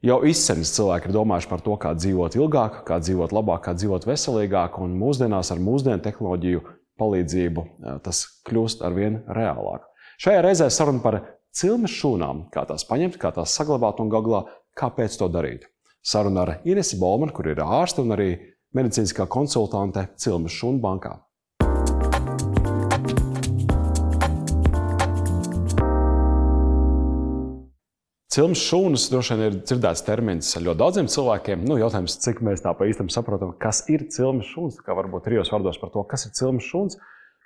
Jau izsmeļs cilvēki ir domājuši par to, kā dzīvot ilgāk, kā dzīvot labāk, kā dzīvot veselīgāk, un mūsdienās ar mūsdienu tehnoloģiju palīdzību eh, tas kļūst ar vien reālāk. Šajā reizē saruna par cilmes šūnām, kā tās paņemt, kā tās saglabāt un galā, kāpēc to darīt. Saruna ar Inesi Bolmanu, kur ir ārste un arī medicīniskā konsultante Cilmes šūnu bankā. Cilmes šūnas droši vien ir dzirdēts termins ļoti daudziem cilvēkiem. Nu, jautājums, cik mēs tā pa īstam saprotam, kas ir cilmes šūnas. Kā varbūt trijos vārdos par to, kas ir cilmes šūnas,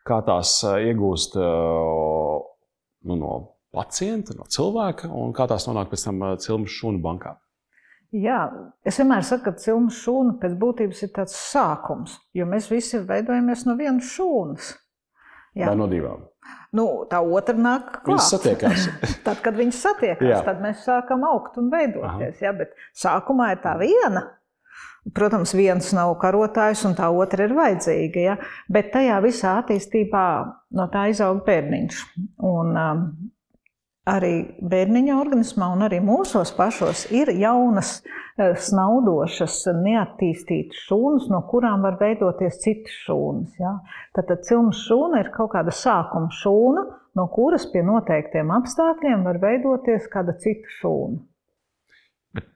kā tās iegūst nu, no pacienta, no cilvēka un kā tās nonāk pēc tam cilmes šūnu bankā. Jā, es vienmēr saku, ka cilmes šūna pēc būtības ir tāds sākums, jo mēs visi veidojamies no vienas šūnas. Jā. Vai no divām? Nu, tā otra nāk klāt. Viņas satiekās. tad, kad viņas satiekās, jā. tad mēs sākam augt un veidoties. Jā, bet sākumā ir tā viena. Protams, viens nav karotājs, un tā otra ir vajadzīga. Ja? Bet tajā visā attīstībā no tā izaug bērniņš. Un, um, arī bērniņa organismā un arī mūsos pašos ir jaunas, eh, snaudošas, neattīstītas šūnas, no kurām var veidoties citas šūnas. Ja? Tad, cilmes šūna ir kaut kāda sākuma šūna, no kuras pie noteiktiem apstākļiem var veidoties kāda cita šūna.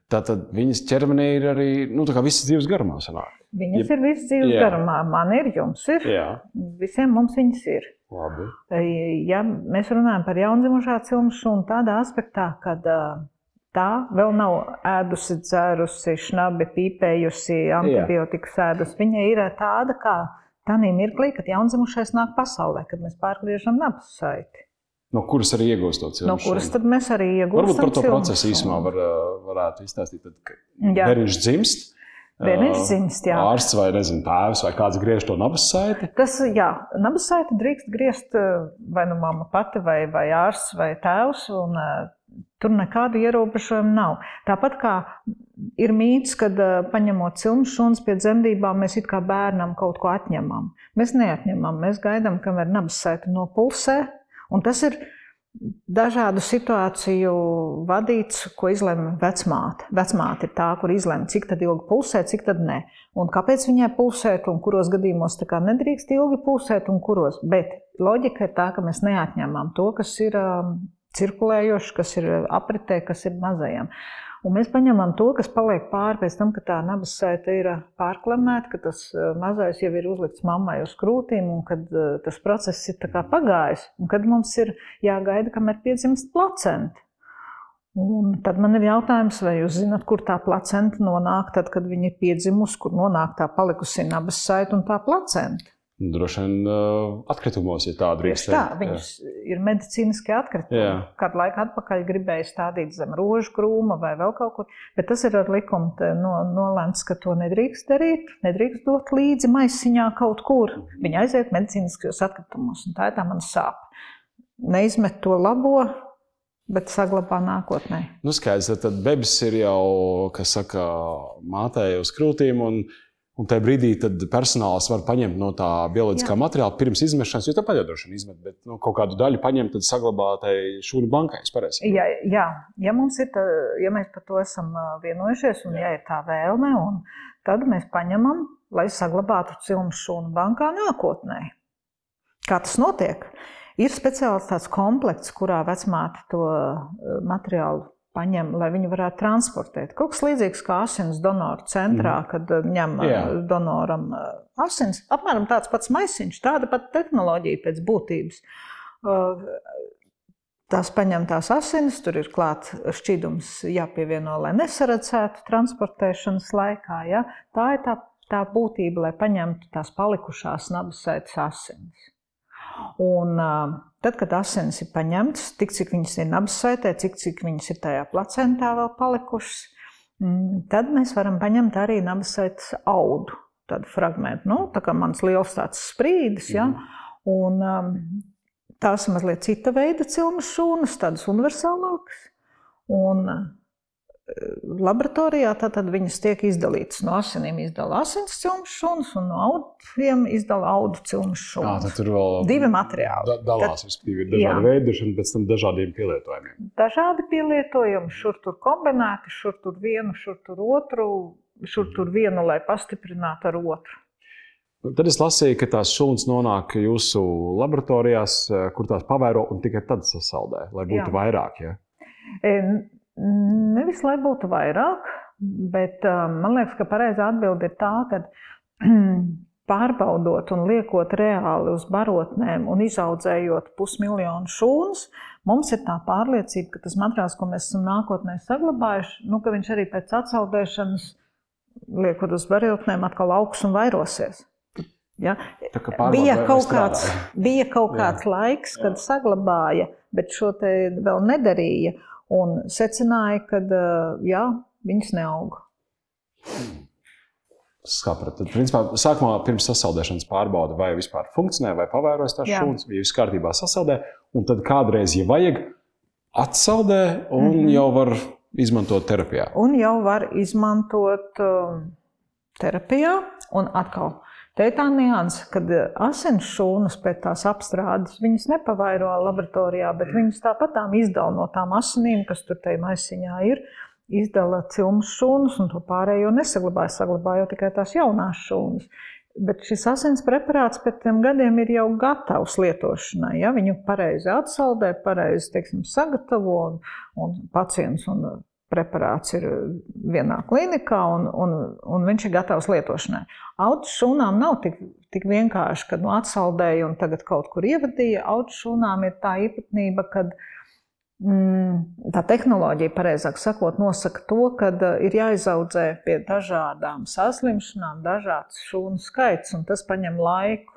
Tātad viņas ķermenī ir arī nu, visas dzīves garumā. Sanāk. Viņas ja, ir visas dzīves jā. garumā. Man ir, jums ir. Jā. Visiem mums viņas ir. Labi. Ja mēs runājam par jaundzimušā cilmu šūnu tādā aspektā, kad tā vēl nav ēdusi, dzērusi, šnabi, pīpējusi, antibiotikas ēdusi, viņa ir tāda kā tādā mirklī, kad jaundzimušais nāk pasaulē, kad mēs pārgriežam nabas saiti. No kuras arī iegūst to cilvēku? No kuras tad mēs arī iegūstam? Varbūt par to procesu īsumā var, varētu izstāstīt. Tad, kad bērniņš dzimst, Dzimst, jā. Ārsts vai nezinu, tēvs vai kāds griež to nabas saiti? Tas, jā, nabas saiti drīkst griezt vai nu mamma pati, vai, vai ārsts vai tēvs, un tur nekādu ierobežojumu nav. Tāpat kā ir mīts, kad paņemot cilmes šuns pie dzemdībām, mēs it kā bērnam kaut ko atņemam. Mēs neatņemam, mēs gaidām, kamēr nabas saiti nopulsē, un tas ir dažādu situāciju vadīts, ko izlemj vecmāte. Vecmāte ir tā, kur izlemj, cik ilgi pulsē, cik tad ne. Un kāpēc viņai pulsēt, un kuros gadījumos nedrīkst ilgi pulsēt, un kuros. Bet loģika ir tā, ka mēs neatņemam to, kas ir um, cirkulējošs, kas ir apritē, kas ir mazajam. Un mēs paņemam to, kas paliek pāri pēc tam, kad tā nabas saita ir pārklamēta, ka tas mazais jau ir uzlikts mammai uz krūtīm un kad tas process ir pagājis. Un kad mums ir jāgaida, kamēr piedzimst placenta. Un tad man ir jautājums, vai jūs zināt, kur tā placenta nonāk, tad, kad viņa ir piedzimusi, kur nonāk tā palikusi nabas saita un tā placenta. Droši vien uh, atkritumos ir tāda riska. Tā, viņas jā. ir medicīniskie atkritumi. Jā. Kādu laiku atpakaļ gribēja stādīt zem rožu krūma vai vēl kaut kur, bet tas ir ar likumu no, nolēmts, ka to nedrīkst darīt. Nedrīkst dot līdzi maisiņā kaut kur. Viņa aiziet medicīniskajos atkritumos, un tā ir tā mana sāpe. Neizmet to labo, bet saglabā nākotnē. Nu, skaidrs, tad bebis ir jau, kas saka, mātei uz krūtīm. Un Un tajā brīdī personāls var paņemt no tā bioloģiskā Jā. materiāla pirms izmešanas, jo tāpat jau droši vien izmet, bet nu, kaut kādu daļu paņemt, tad saglabāt šūnu bankai. Jā, jā, ja mums ir, tā, ja mēs par to esam vienojušies, un jā. ja ir tā vēlme, tad mēs paņemam, lai saglabātu cilnu šūnu bankā nākotnē. Kā tas notiek? Ir speciāls tāds komplekts, kurā vecmāte to materiālu paņem, lai viņi varētu transportēt. Kaut kas līdzīgs kā asins donoru centrā, mm. kad uh, ņem uh, Jā. donoram uh, asins. Apmēram tāds pats maisiņš, tāda pati tehnoloģija pēc būtības. Tās paņemtās asinis, tur ir klāts šķīdums jāpievieno, lai nesaredzētu transportēšanas laikā. Ja? Tā ir tā, tā būtība, lai paņemtu tās palikušās nabasaitas asinis. Un, tad, kad asinis ir paņemtas, tik cik viņas ir nabassaitē, cik, cik viņas ir tajā placentā vēl palikušas, tad mēs varam paņemt arī nabasaitas audu. Tādu fragment, nu, tā kā mans liels tāds sprīdis. Ja? Mm. Un, um, tās ir mazliet cita veida cilmes šūnas, tādas universālākas. Un laboratorijā tad viņas tiek izdalītas. No asinīm izdala asins cilmes šūnas, un no audiem izdala audu cilmes šūnas. Tā, tur vēl divi materiāli. Da, dalās, respektīvi, ir dažādi veidi, un pēc tam dažādiem pielietojumiem. Dažādi pielietojumi, šur tur kombinēti, šur tur vienu, šur tur otru, šur tur vienu, lai pastiprinātu ar otru. Tad es lasīju, ka tās šūnas nonāk jūsu laboratorijās, kur tās pavēro un tikai tad sasaldē, lai būtu Jā. vairāk. Ja? Nevis lai būtu vairāk, bet man liekas, ka pareizā atbilde ir tā, ka pārbaudot un liekot reāli uz barotnēm un izaudzējot pusmiljonu šūnas, mums ir tā pārliecība, ka tas materiāls, ko mēs esam nākotnē saglabājuši, nu, ka viņš arī pēc atsaldēšanas, liekot uz barotnēm, atkal augs un vairosies. Ja? Bija kaut, kāds, bija kaut kāds laiks, kad saglabāja, bet šo te vēl nedarīja un secināja, ka jā, viņas neaug. Sapratu. Tad, principā, sākumā pirms sasaldēšanas pārbauda, vai vispār funkcionē, vai pavērojas tās šūnas, vai viss kārtībā sasaldē. Un tad kādreiz, ja vajag, atsaldē un mm -hmm. jau var izmantot terapijā. Un jau var izmantot terapijā, un atkal Te ir tā nianse, kad eh, asins šūnas pēc tās apstrādes viņas nepavairo laboratorijā, bet viņas tāpat tām izdala no tām asinīm, kas tur tajā maisiņā ir. Izdala cilmes šūnas, un to pārējo nesaglabāja. Saglabāja tikai tās jaunās šūnas. Bet šis asins preparāts pēc tam gadiem ir jau gatavs lietošanai. Ja? Viņu pareizi atsaldē, pareizi teiksim, sagatavo, un, un pacients un preparāts ir vienā klinikā, un, un, un viņš ir gatavs lietošanai. Auto šūnām nav tik, tik vienkārši, ka nu, atsaldēja un tagad kaut kur ievadīja. Auto šūnām ir tā īpatnība, ka mm, tā tehnoloģija, pareizāk sakot, nosaka to, ka uh, ir jāizaudzē pie dažādām saslimšanām dažāds šūnu skaits, un tas prasa laiku.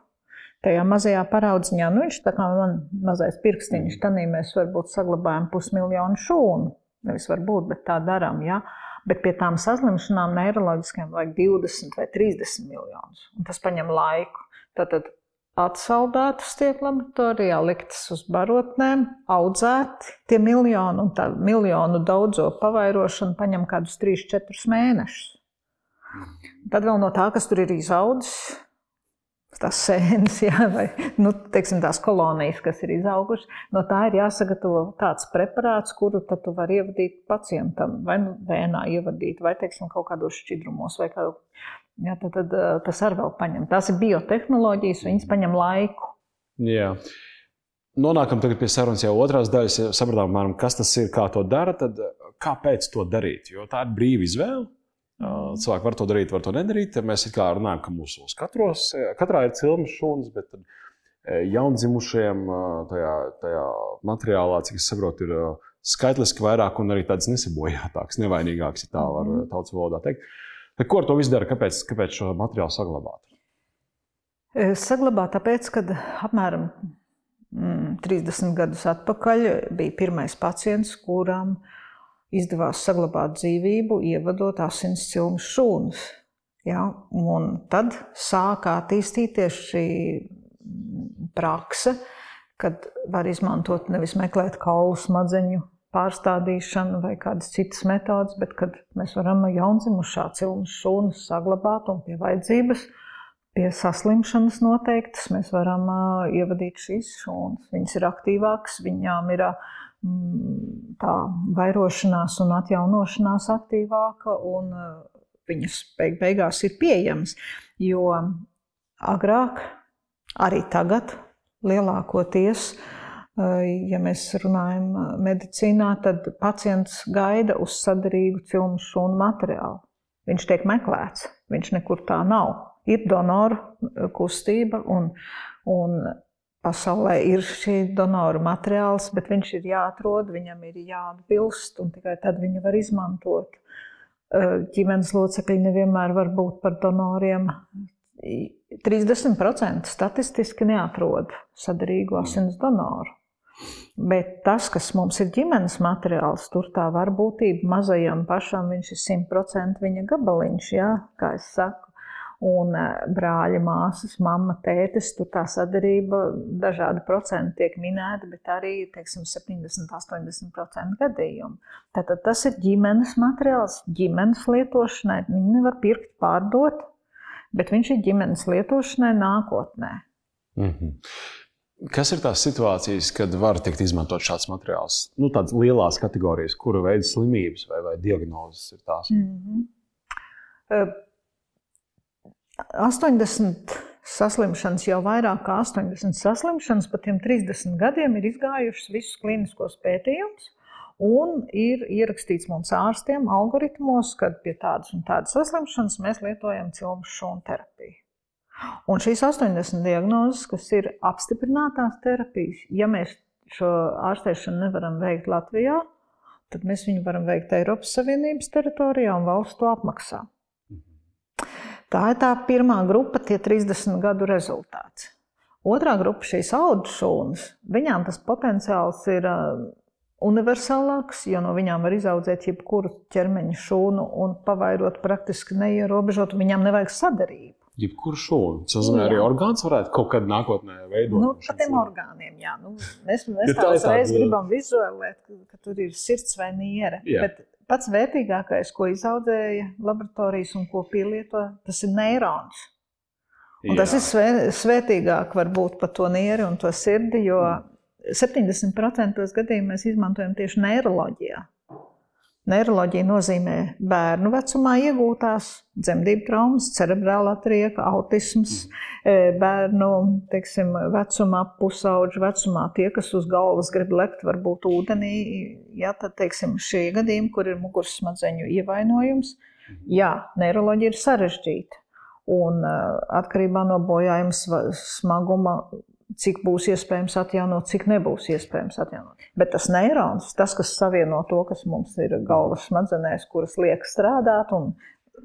Tajā mazajā paraudziņā, nu, viņš tā kā man mazais pirkstiņš, tad mēs varbūt saglabājam pusmiljonu šūnu Nevis varbūt, bet tā darām. Ja? Bet pie tām saslimšanām neiroloģiskām vajag 20 vai 30 miljonus. Un tas prasa laiku. Tad atsaldētas tiek laboratorijā, liktas uz barotnēm, audzēti tie miljoni, un tā miljonu daudzo pavairošana prasa kādus 3-4 mēnešus. Tad vēl no tā, kas tur ir izaudzis, tās sēnes, jā, vai nu, teiksim, tās kolonijas, kas ir izaugušas. No tā ir jāsagatavo tāds preparāts, kuru tu vari ievadīt pacientam, vai nu vēnā ievadīt, vai teiksim, kaut kādos šķidrumos. Kādu, jā, tad, tad, tas arī vēl paņem. Tās ir biotehnoloģijas, viņas paņem laiku. Jā. Nonākam pie sarunas jau otrās daļas. Ja sapratām, kas tas ir, kā to dara, tad kāpēc to darīt? Jo tā ir brīva izvēle. Cilvēki var to darīt, var to nedarīt. Mēs kā runājam, ka mūsos katros, katrā ir cilmes šūnas, bet jaundzimušiem tajā, tajā materiālā, cik es saprotu, ir skaitliski vairāk un arī tādas nesabojātākas, nevainīgākas, ja tā var mhm. tautas valodā teikt. Tad, ko ar to visu dara? Kāpēc, kāpēc šo materiālu saglabāt? Saglabāt tāpēc, ka apmēram 30 mm, gadus atpakaļ bija pirmais pacients, kuram uh, izdevās saglabāt dzīvību, ievadot asins cilmes šūnas. Ja? Un tad sāka attīstīties šī prakse, kad var izmantot nevis meklēt kaulu smadzeņu pārstādīšanu vai kādas citas metodas, bet kad mēs varam jaundzimušā cilmes šūnas saglabāt un pie vajadzības, pie saslimšanas noteiktas, mēs varam uh, ievadīt šīs šūnas. Viņas ir aktīvākas, viņām ir uh, tā vairošanās un atjaunošanās aktīvāka, un eh, viņas beig beigās ir pieejamas. Jo agrāk, arī tagad, lielākoties, eh, ja mēs runājam medicīnā, tad pacients gaida uz sadarīgu cilmu šūnu materiālu. Viņš tiek meklēts, viņš nekur tā nav. Ir donoru kustība, un, un pasaulē ir šī donoru materiāls, bet viņš ir jāatrod, viņam ir jāatbilst, un tikai tad viņu var izmantot. Ģimenes locekļi nevienmēr var būt par donoriem. 30% statistiski neatrod sadarīgu asins donoru. Bet tas, kas mums ir ģimenes materiāls, tur tā varbūtība mazajam pašam, viņš ir 100% viņa gabaliņš, jā, kā es saku. Un brāļa, māsas, mamma, tētis, tur tā sadarība, dažādi procenti tiek minēti, bet arī teiksim, 70-80% gadījumu. Tātad tas ir ģimenes materiāls, ģimenes lietošanai. Viņi nevar pirkt, pārdot, bet viņš ir ģimenes lietošanai nākotnē. Mm -hmm. Kas ir tās situācijas, kad var tikt izmantot šāds materiāls? Nu, tādas lielās kategorijas, kura veida slimības vai, vai diagnozes ir tās? Mm -hmm. uh, 80 saslimšanas, jau vairāk kā 80 saslimšanas, pat tiem 30 gadiem ir izgājušas visus kliniskos pētījumus. Un ir ierakstīts mums ārstiem algoritmos, ka pie tādas un tādas saslimšanas mēs lietojam cilmu šūnu terapiju. Un šīs 80 diagnozes, kas ir apstiprinātās terapijas, ja mēs šo ārstēšanu nevaram veikt Latvijā, tad mēs viņu varam veikt Eiropas Savienības teritorijā un valsts to apmaksā. Tā ir tā pirmā grupa, tie 30 gadu rezultāts. Otrā grupa, šīs augu šūnas, viņām tas potenciāls ir universālāks, jo no viņām var izaudzēt jebkuru ķermeņa šūnu un pavairot praktiski neierobežot. Viņām nevajag sadarību. Jebkuru šūnu. Tas nozīmē, arī orgāns varētu kaut kad nākotnē veidot. Nu, par tiem orgāniem, jā. Nu, mēs mēs tā uzreiz gribam vizualizēt, ka, ka tur ir sirds vai niere. Jā. Bet Pats vērtīgākais, ko izaudzēja laboratorijas un ko pielieto, tas ir neirons. Un tas ir svē, svētīgāk varbūt par to nieri un to sirdi, jo 70% gadījumā mēs izmantojam tieši neiroloģijā. Neiroloģija nozīmē bērnu vecumā iegūtās dzemdību traumas, cerebrālā trieka, autisms, mm. bērnu teiksim, vecumā, pusauģu vecumā. Tie, kas uz galvas grib lekt, varbūt ūdenī, ja, tad teiksim, šie gadījumi, kur ir muguras smadzeņu ievainojums, mm. jā, neiroloģija ir sarežģīta. Un atkarībā no bojājuma smaguma cik būs iespējams atjaunot, cik nebūs iespējams atjaunot. Bet tas neirons, tas, kas savieno to, kas mums ir galvas smadzenēs, kuras liek strādāt un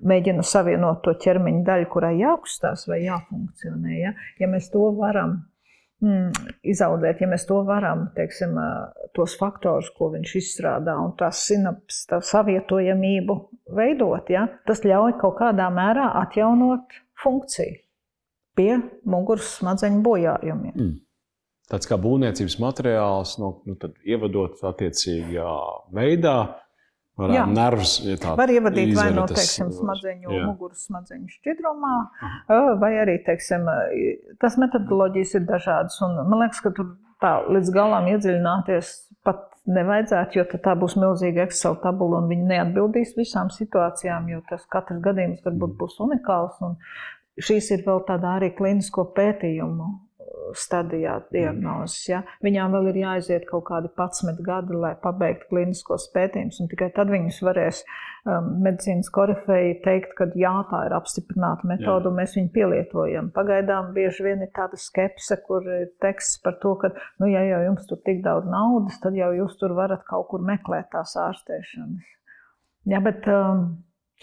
mēģina savienot to ķermeņa daļu, kurai jākustās vai jāfunkcionē, ja, ja mēs to varam mm, izaudzēt, ja mēs to varam, teiksim, tos faktorus, ko viņš izstrādā, un tās sinapses, tā savietojamību veidot, ja, tas ļauj kaut kādā mērā atjaunot funkciju pie muguras smadzeņu bojājumiem. Mm. Tāds kā būvniecības materiāls, no, nu, ievadot attiecīgā veidā. Jā, nervus, ja var ievadīt vai no teiksim, smadzeņu, jā. muguras smadzeņu šķidrumā, vai arī teiksim, tas metodoloģijas ir dažādas. Un, man liekas, ka tur tā līdz galam iedziļināties pat nevajadzētu, jo tā būs milzīga Excel tabula un viņi neatbildīs visām situācijām, jo tas katrs gadījums varbūt mm. būs unikāls. Un Šīs ir vēl tādā arī klinisko pētījumu uh, stadijā diagnozes. Ja? Viņām vēl ir jāaiziet kaut kādi 11 gadi, lai pabeigtu kliniskos pētījumus, un tikai tad viņus varēs um, medicīnas korifeji teikt, ka jā, tā ir apstiprināta metode, un mēs viņu pielietojam. Pagaidām bieži vien ir tāda skepse, kur ir teksts par to, ka, nu, ja jau jums tur tik daudz naudas, tad jau jūs tur varat kaut kur meklēt tās ārstēšanas. Ja, bet, um,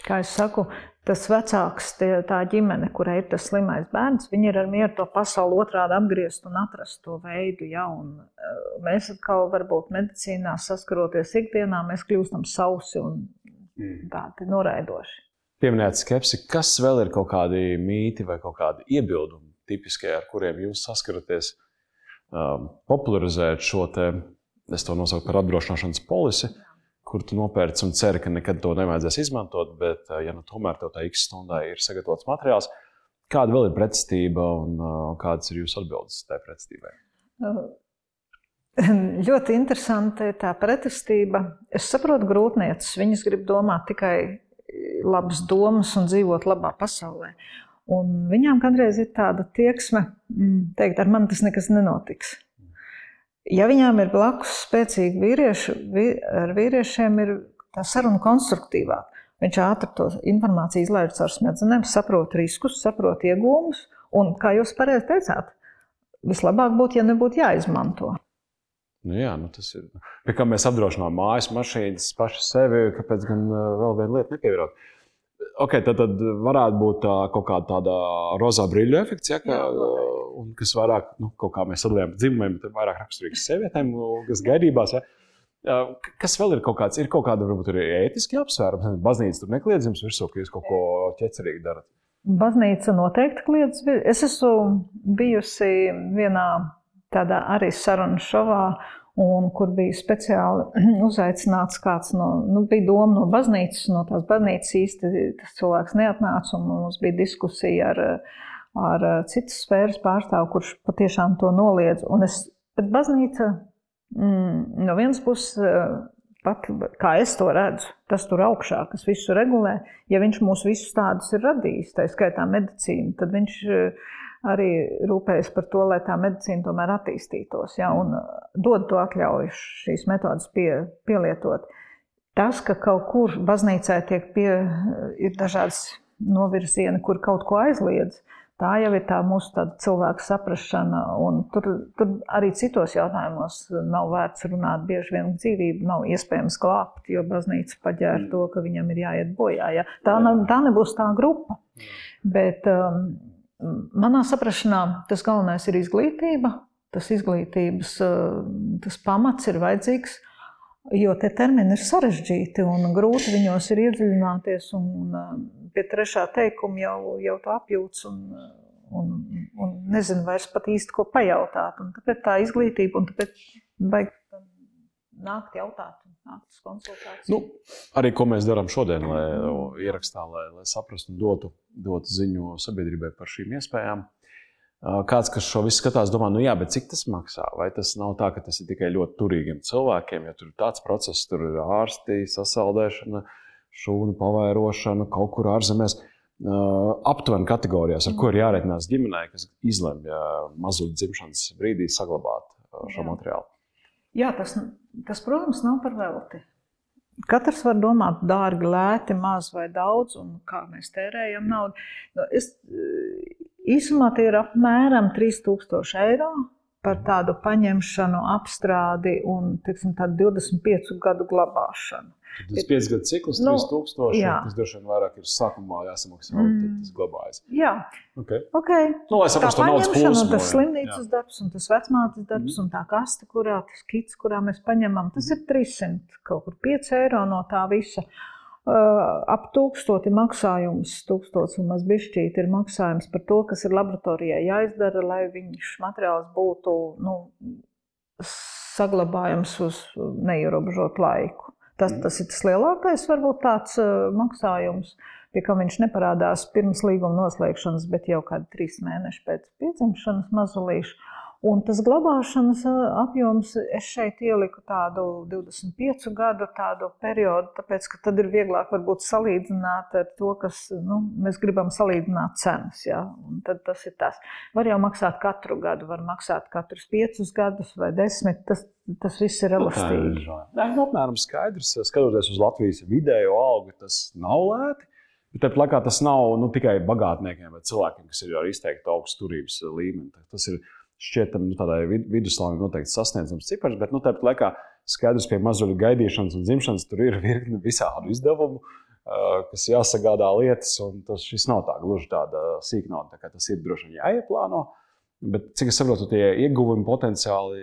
kā jau saku, tas vecāks, tie, tā ģimene, kurai ir tas slimais bērns, viņi ir ar mieru to pasauli otrādi apgriezt un atrast to veidu. Ja, un, uh, mēs atkal, varbūt medicīnā saskaroties ikdienā, mēs kļūstam sausi un mm. tādi noraidoši. Pieminēt skepsi, kas vēl ir kaut kādi mīti vai kaut kādi iebildumi tipiskie, ar kuriem jūs saskaraties, um, popularizēt šo te, es to nosaucu par apdrošināšanas polisi. Jā kur tu nopērci un ceri, ka nekad to nevajadzēs izmantot, bet, ja nu tomēr tev tā x stundā ir sagatavots materiāls, kāda vēl ir pretestība un kādas ir jūsu atbildes tajā pretestībai? Ļoti interesanti tā pretestība. Es saprotu, grūtniecis. Viņas grib domāt tikai labas domas un dzīvot labā pasaulē. Un viņām kādreiz ir tāda tieksme, mm, teikt, ar mani tas nekas nenotiks. Ja viņām ir blakus spēcīgi vīrieši, ar vīriešiem ir tā saruna konstruktīvāka. Viņš ātri to informāciju izlaiž caur smadzenēm, saprot riskus, saprot iegūmus. Un, kā jūs pareizi teicāt, vislabāk būtu, ja nebūtu jāizmanto. Nu jā, nu tas ir. Pie kā mēs apdrošinām mājas, mašīnas, paši sevi, kāpēc gan vēl viena lieta nepievienot. Okay, tad, tad varētu būt tā, kaut kāda tāda rozā brīļu efekts, ja, ka, jā, kas vairāk, nu, kā mēs sadalījām dzimumiem, bet vairāk raksturīgs sievietēm, kas gaidībās. Ja. Kas vēl ir kaut kāds, ir kaut kāda varbūt arī ētiski apsvērums. Baznīca tur nekliedz jums virsū, ka jūs kaut ko ķecerīgi darat. Baznīca noteikti kliedz. Es esmu bijusi vienā tādā arī sarunu šovā, un kur bija speciāli uzaicināts kāds no, nu, bija doma no baznīcas, no tās baznīcas īsti tas cilvēks neatnāca, un mums bija diskusija ar, ar citas sfēras pārstāvu, kurš patiešām to noliedz. Un es, bet baznīca mm, no vienas puses, pat kā es to redzu, tas tur augšā, kas visu regulē, ja viņš mūs visus tādus ir radījis, tā skaitā medicīnu, tad viņš arī rūpējas par to, lai tā medicīna tomēr attīstītos ja, un uh, dod to atļauju šīs metodas pie, pielietot. Tas, ka kaut kur baznīcā tiek pie, ir dažādas novirzieni, kur kaut ko aizliedz, tā jau ir tā mūsu cilvēka saprāšana. Tur, tur arī citos jautājumos nav vērts runāt. Bieži vien dzīvību nav iespējams glābt, jo baznīca paģēra to, ka viņam ir jāiet bojā. Ja. Tā, tā nebūs tā grupa. Bet, um, Manā saprāšanā tas galvenais ir izglītība. Tas izglītības eh, tas pamats ir vajadzīgs, jo tie termini ir sarežģīti un grūti viņos ir iedziļināties. Un eh, pie trešā teikuma jau, jau to apjūts un, un, un nezinu vairs pat īsti, ko pajautāt. Un tāpēc tā izglītība un tāpēc vajag nākt jautāt. Nu, arī ko mēs darām šodien, lai ierakstā, lai, lai saprastu un dotu, dotu ziņu sabiedrībai par šīm iespējām. Kāds, kas šo visu skatās, domā, nu jā, bet cik tas maksā? Vai tas nav tā, ka tas ir tikai ļoti turīgiem cilvēkiem, jo tur ir tāds process, tur ir ārsti, sasaldēšana, šūnu pavairošana kaut kur ārzemēs. Aptuveni kategorijās, ar ko ir jārēķinās ģimenei, kas izlemj mazuļu dzimšanas brīdī saglabāt šo jā. materiālu. Jā, tas, tas, protams, nav par velti. Katrs var domāt, dārgi, lēti, maz vai daudz, un kā mēs tērējam naudu. Nu, es, īsumā tie ir apmēram 3000 eiro par tādu paņemšanu, apstrādi un tiksim, 25 gadu glabāšanu. Tas 5 gadu cikls, nu, 3000, jā. tas droši vien vairāk ir sākumā jāsamaksā, mm. tad tas glabājas. Jā, okay. okay. Nu, lai saprastu, tā naudas plūsmu. Tas slimnīcas jā. darbs un tas vecmātes darbs mm. un tā kaste, kurā tas kits, kurā mēs paņemam, tas ir 300, kaut kur 5 eiro no tā visa. Uh, ap tūkstoti maksājums, tūkstots un maz bišķīt ir maksājums par to, kas ir laboratorijā jāizdara, lai viņš materiāls būtu nu, saglabājams uz neierobežotu laiku. Tas, mm. tas ir tas lielākais, varbūt tāds uh, maksājums, pie kā viņš neparādās pirms līguma noslēgšanas, bet jau kādi trīs mēneši pēc piedzimšanas mazulīša. Un tas glabāšanas apjoms, es šeit ieliku tādu 25 gadu tādu periodu, tāpēc, ka tad ir vieglāk varbūt salīdzināt ar to, kas nu, mēs gribam salīdzināt cenas. Ja? Un tad tas ir tas. Var jau maksāt katru gadu, var maksāt katrus piecus gadus vai desmit. Tas, tas viss ir elastīgi. Jā, nu, apmēram skaidrs. Skatoties uz Latvijas vidējo algu, tas nav lēti. Bet tāpat laikā tas nav nu, tikai bagātniekiem vai cilvēkiem, kas ir ar izteikti augstu turības līmeni. Tas ir šķietam nu, tādai viduslāngai noteikti sasniedzams cipars, bet nu, tāpat laikā skaidrs, ka mazuļu gaidīšanas un dzimšanas tur ir virkni visādu izdevumu, kas jāsagādā lietas, un tas nav tā gluži tāda sīknauda, tā kā tas ir droši vien jāieplāno. Bet, cik es saprotu, tie ieguvumi potenciāli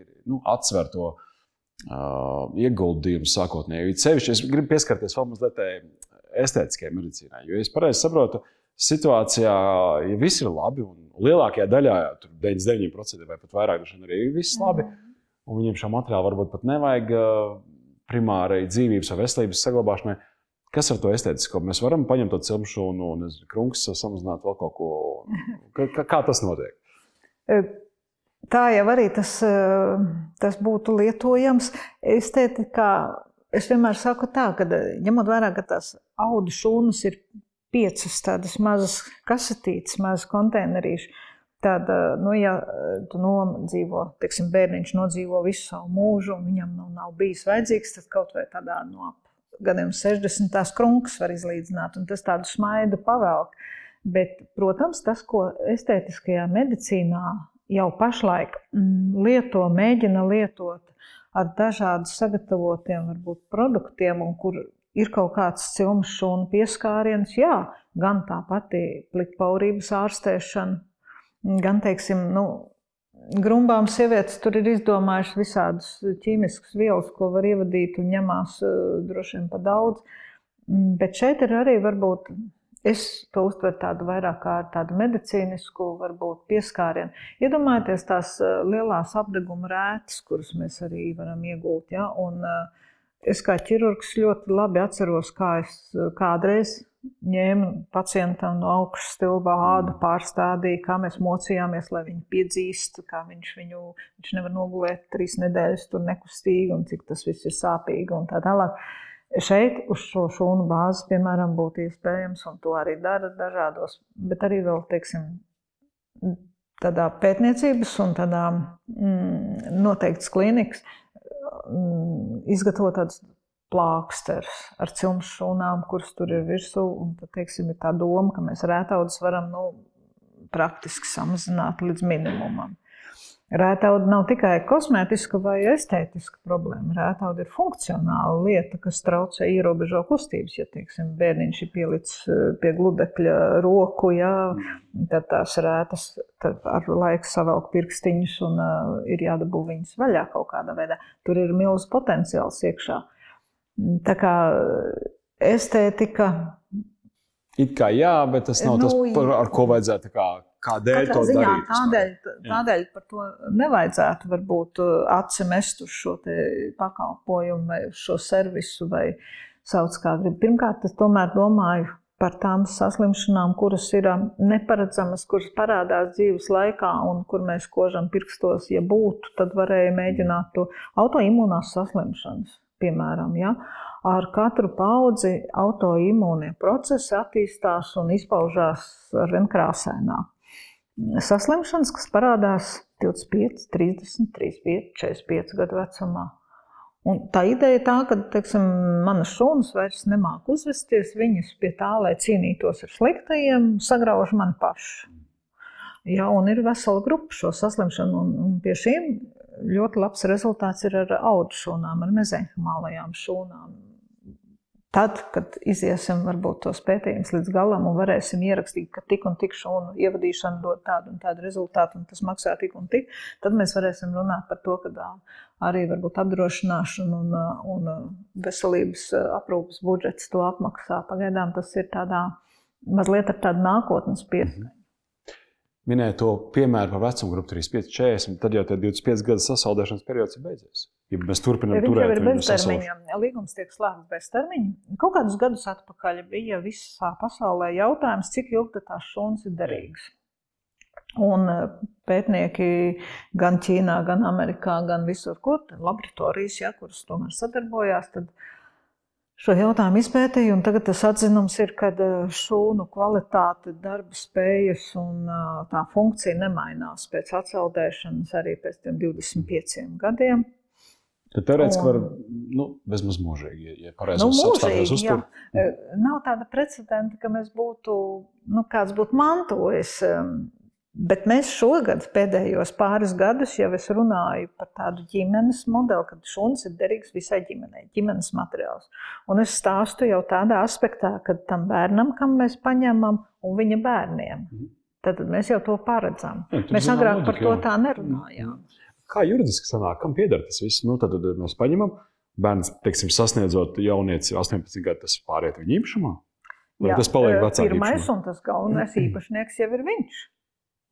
ir nu, atsver to uh, ieguldījumu sākotnēji. Cevišķi es gribu pieskarties vēl mazliet estētiskajai medicīnai, jo es pareizi saprotu, ka situācijā, ja viss ir labi, un lielākajā daļā, tur 99% vai pat vairāk, arī ir viss labi, mm. un viņiem šo materiālu varbūt pat nevajag primārai dzīvības vai veselības saglabāšanai. Kas ar to estētisko? Mēs varam paņemt to cilšu un, un krunks samazināt vēl kaut ko. Kā, kā tas notiek? Tā jau arī tas, tas būtu lietojams. Estētikā es vienmēr saku tā, ka ņemot vērā, ka tās audu šūnas ir piecas tādas mazas kasetītes, mazas konteinerīšas. Tad, nu, ja tu nodzīvo, teiksim, bērniņš nodzīvo visu savu mūžu, un viņam nav, nav bijis vajadzīgs, tad kaut vai tādā no gadiem 60. krunkas var izlīdzināt, un tas tādu smaidu pavelk. Bet, protams, tas, ko estētiskajā medicīnā jau pašlaik mm, lieto, mēģina lietot ar dažādiem sagatavotiem varbūt, produktiem, un kur ir kaut kāds cilmes šūnu pieskāriens, jā, gan tā pati plikpaurības ārstēšana, gan, teiksim, nu, grumbām sievietes tur ir izdomājušas visādus ķīmiskus vielas, ko var ievadīt un ņemās droši vien pa daudz. Bet šeit ir arī varbūt Es to uztveru tādu vairāk kā tādu medicīnisku, varbūt pieskārienu. Iedomājieties tās lielās apgabala rētas, kuras mēs arī varam iegūt. Ja? Un, es kā ķirurgs ļoti labi atceros, kā es kādreiz ņēma pacientam no augšas stilbā ādu, mm. pārstādīja, kā mēs mocījāmies, lai viņi piedzīst, kā viņš viņu, viņš nevar nogulēt trīs nedēļas tur nekustīgi un cik tas viss ir sāpīgi un tā tālāk. Šeit uz šo šūnu bāzes, piemēram, būtu iespējams, un to arī dara dažādos, bet arī vēl, teiksim, tādā pētniecības un tādā mm, noteiktas klīnikas mm, izgatavot tādus plāksters ar cilmes šūnām, kuras tur ir virsū. Un tad, teiksim, ir tā doma, ka mēs rētaudus varam nu, praktiski samazināt līdz minimumam. Rētauda nav tikai kosmētiska vai estētiska problēma. Rētauda ir funkcionāla lieta, kas traucē ierobežo kustības. Ja teiksim, bērniņš ir pielicis eh, pie gludekļa roku, jā, tad tās rētas tad ar laiku savelk pirkstiņus un uh, ir jādabū viņas vaļā kaut kādā veidā. Tur ir milzīgs potenciāls iekšā. Tā kā estētika. It kā jā, bet tas nav nu, tas, par, ar ko vajadzētu kā, kādēļ to ziņā, darīt. Tādēļ, tādēļ par to nevajadzētu varbūt uh, aci mest uz šo pakalpojumu vai šo servisu vai sauc kā grib. Pirmkārt, es tomēr domāju par tām saslimšanām, kuras ir um, neparedzamas, kuras parādās dzīves laikā un kur mēs kožam pirkstos, ja būtu, tad varēja mēģināt to autoimūnās saslimšanas piemēram, ja, ar katru paudzi autoimūnie procesi attīstās un izpaužās ar vien krāsaināk. Saslimšanas, kas parādās 25, 30, 35, 45 gadu vecumā. Un tā ideja ir tā, ka teiksim, manas šūnas vairs nemāku uzvesties. Viņas pie tā, lai cīnītos ar sliktajiem, sagrauž mani pašu. Ja, un ir vesela grupa šo saslimšanu, un, un pie šīm ļoti labs rezultāts ir ar audu šūnām, ar mezenhimālajām šūnām. Tad, kad iziesim varbūt tos pētījumus līdz galam un varēsim ierakstīt, ka tik un tik šūnu ievadīšana dod tādu un tādu rezultātu, un tas maksā tik un tik, tad mēs varēsim runāt par to, ka arī varbūt apdrošināšana un, un veselības aprūpas budžets to apmaksā. Pagaidām tas ir tādā mazliet ar tādu nākotnes pieskaņu minēja to piemēru par vecumu grupu 35, 40, tad jau 25 gadu sasaldēšanas periods ir beidzies. Ja mēs turpinām ja turēt viņu beztermiņā, līgums tiek slēgts bez termiņa. Kaut kādus gadus atpakaļ bija visā pasaulē jautājums, cik ilgi tās šūnas ir derīgas. Un e, pētnieki gan Ķīnā, gan Amerikā, gan visur, kur laboratorijas, ja, kuras tomēr sadarbojās, tad šo jautājumu izpētīju, un tagad tas atzinums ir, ka eh, šūnu kvalitāte, darba spējas un eh, tā funkcija nemainās pēc atceldēšanas arī pēc 25 gadiem. Tad teorētiski var nu, bezmaz mūžīgi, ja pareizi nu, apstāties uztur. Jā. Nav tāda precedenta, ka mēs būtu, nu, kāds būtu mantojis Bet mēs šogad, pēdējos pāris gadus, jau es runāju par tādu ģimenes modeli, kad šuns ir derīgs visai ģimenei, ģimenes materiāls. Un es stāstu jau tādā aspektā, ka tam bērnam, kam mēs paņemam, un viņa bērniem, mhm. tad mēs jau to paredzam. Jā, mēs agrāk par to tā nerunājām. Kā juridiski sanāk, kam pieder tas viss? Nu, tad, tad mēs paņemam, bērns, teiksim, sasniedzot jaunieci 18 gadu, tas pāriet viņa īpašumā? Vai Jā, tas paliek vecākam? Pirmais īpašumā? un tas galvenais īpašnieks jau ir viņš.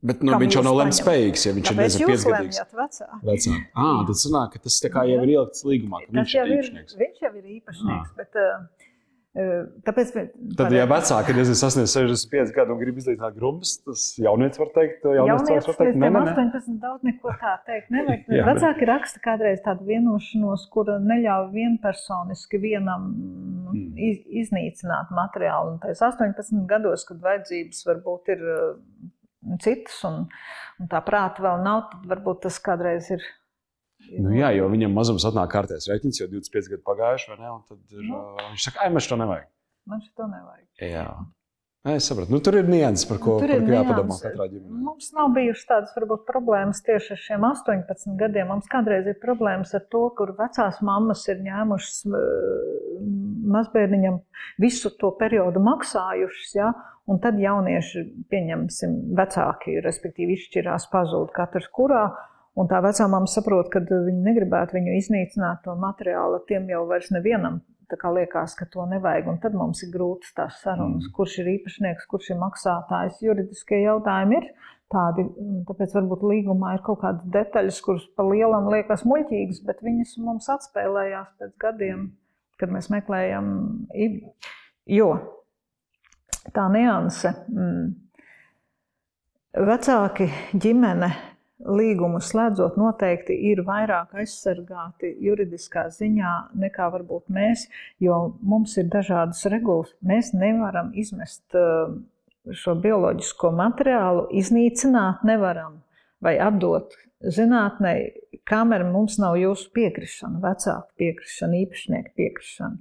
Bet nu, viņš jau nav lemts spējīgs, ja viņš Tāpēc ir nezinu, piecgadīgs. Vecāki. Vecāki. Ah, tad sanāk, ka tas kā jau ir ielikts līgumā, ka viņš ir īpašnieks. Viņš jau ir īpašnieks, ah. bet uh, Tāpēc, Tad, ja vecāki ir sasniedz 65 gadu un grib izlīdzināt grupas, tas jaunietis var teikt, jaunietis var teikt, ne, ne, ne. 18 daudz neko tā teikt. Nevajag. Jā, vecāki bet... raksta kādreiz tādu vienošanos, kura neļauj vienpersoniski vienam mm. iz, iznīcināt materiālu. Un tais 18 gados, kad vajadzības varbūt ir citas, un, un tā prāta vēl nav, tad varbūt tas kādreiz ir. Nu, jā, jo viņam mazums atnāk kārtēs rēķins, jau 25 gadi pagājuši, vai ne? Un tad ir, nu. uh, viņš saka, ai, man šo nevajag. Man šo nevajag. Jā. Es saprotu, nu, tur ir nianses, par ko par jāpadomā katrā ģimenē. Mums nav bijušas tādas varbūt, problēmas tieši ar šiem 18 gadiem. Mums kādreiz ir problēmas ar to, kur vecās mammas ir ņēmušas mazbērniņam visu to periodu maksājušas. Ja? Un tad jaunieši, pieņemsim, vecāki, respektīvi, izšķirās, pazūd katrs kurā. Un tā vecā mamma saprot, ka viņi negribētu viņu iznīcināt, to materiālu. Tiem jau vairs nevienam liekas, ka to nevajag. Un tad mums ir grūtas tās sarunas, mm. kurš ir īpašnieks, kurš ir maksātājs. Juridiskie jautājumi ir tādi, tāpēc varbūt līgumā ir kaut kādas detaļas, kuras pa lielam liekas muļķīgas, bet viņas mums atspēlējās pēc gadiem, kad mēs meklējam. Jo tā nianse. Mm, vecāki ģimene līgumu slēdzot, noteikti ir vairāk aizsargāti juridiskā ziņā nekā varbūt mēs, jo mums ir dažādas regulas. Mēs nevaram izmest uh, šo bioloģisko materiālu, iznīcināt nevaram vai atdot zinātnē, kamēr mums nav jūsu piekrišana, vecāku piekrišana, īpašnieku piekrišana.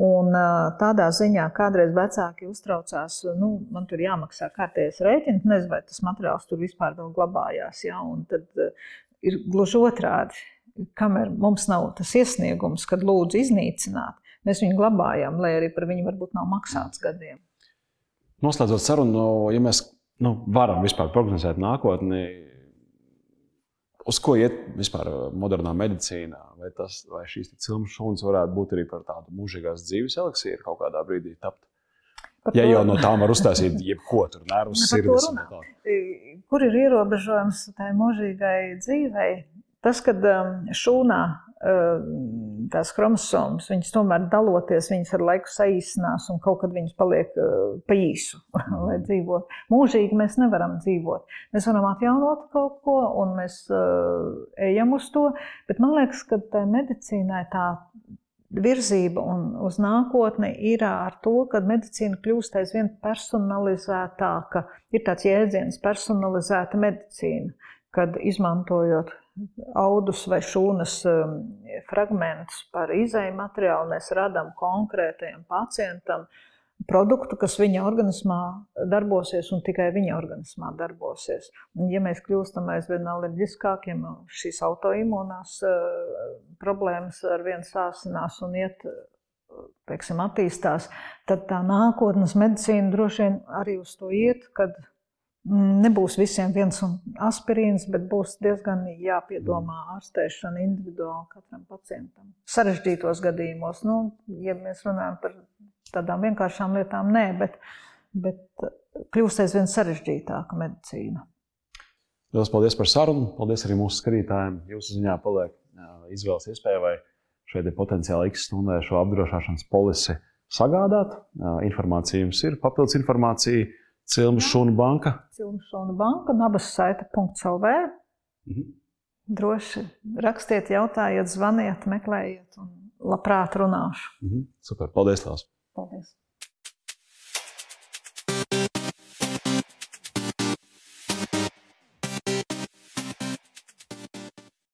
Un tādā ziņā kādreiz vecāki uztraucās, nu, man tur jāmaksā kārtējais rēķins, nezinu, vai tas materiāls tur vispār vēl glabājās. Ja? Un tad ir gluži otrādi. Kamēr mums nav tas iesniegums, kad lūdzu iznīcināt, mēs viņu glabājam, lai arī par viņu varbūt nav maksāts gadiem. Noslēdzot sarunu, ja mēs nu, varam vispār prognozēt nākotni, uz ko iet vispār uh, modernā medicīna? Vai, tas, vai šīs cilmes šūnas varētu būt arī par tādu mūžīgās dzīves eliksīru kaut kādā brīdī tapt? Par ja to... jau no tām var uztaisīt jebko, tur nervus, sirdis un tā. Kur ir ierobežojums tai mūžīgai dzīvei? Tas, kad um, šūnā tās chromosomas, viņas tomēr daloties, viņas ar laiku saīsinās un kaut kad viņas paliek eh, pa īsu, lai dzīvotu. Mūžīgi mēs nevaram dzīvot. Mēs varam atjaunot kaut ko un mēs uh, ejam uz to, bet man liekas, ka tā medicīnai tā virzība un uz nākotni ir ar to, ka medicīna kļūst aizvien personalizētāka. Ir tāds jēdziens, personalizēta medicīna, kad izmantojot audus vai šūnas um, fragmentus par izēju materiālu, mēs radām konkrētajam pacientam produktu, kas viņa organismā darbosies un tikai viņa organismā darbosies. Un, ja mēs kļūstam aizvien alerģiskākiem, šīs autoimūnās uh, problēmas ar vien sāsinās un iet teiksim, attīstās, tad tā nākotnes medicīna droši vien arī uz to iet, kad Nebūs visiem viens un aspirīns, bet būs diezgan jāpiedomā ārstēšana individuāli katram pacientam. Sarežģītos gadījumos, nu, ja mēs runājam par tādām vienkāršām lietām, nē, bet, bet kļūst aizvien sarežģītāka medicīna. Lielas paldies par sarunu. Paldies arī mūsu skatītājiem. Jūsu ziņā paliek izvēles iespēja vai šeit ir potenciāli X stundē šo apdrošināšanas polisi sagādāt. Informācija jums ir, papildus informācija Cilmu šūnu banka. Cilmu šūnu banka, nabas saita.lv. Mhm. Droši rakstiet, jautājiet, zvaniet, meklējiet un labprāt runāšu. Mhm. Super, paldies, Lās. Paldies.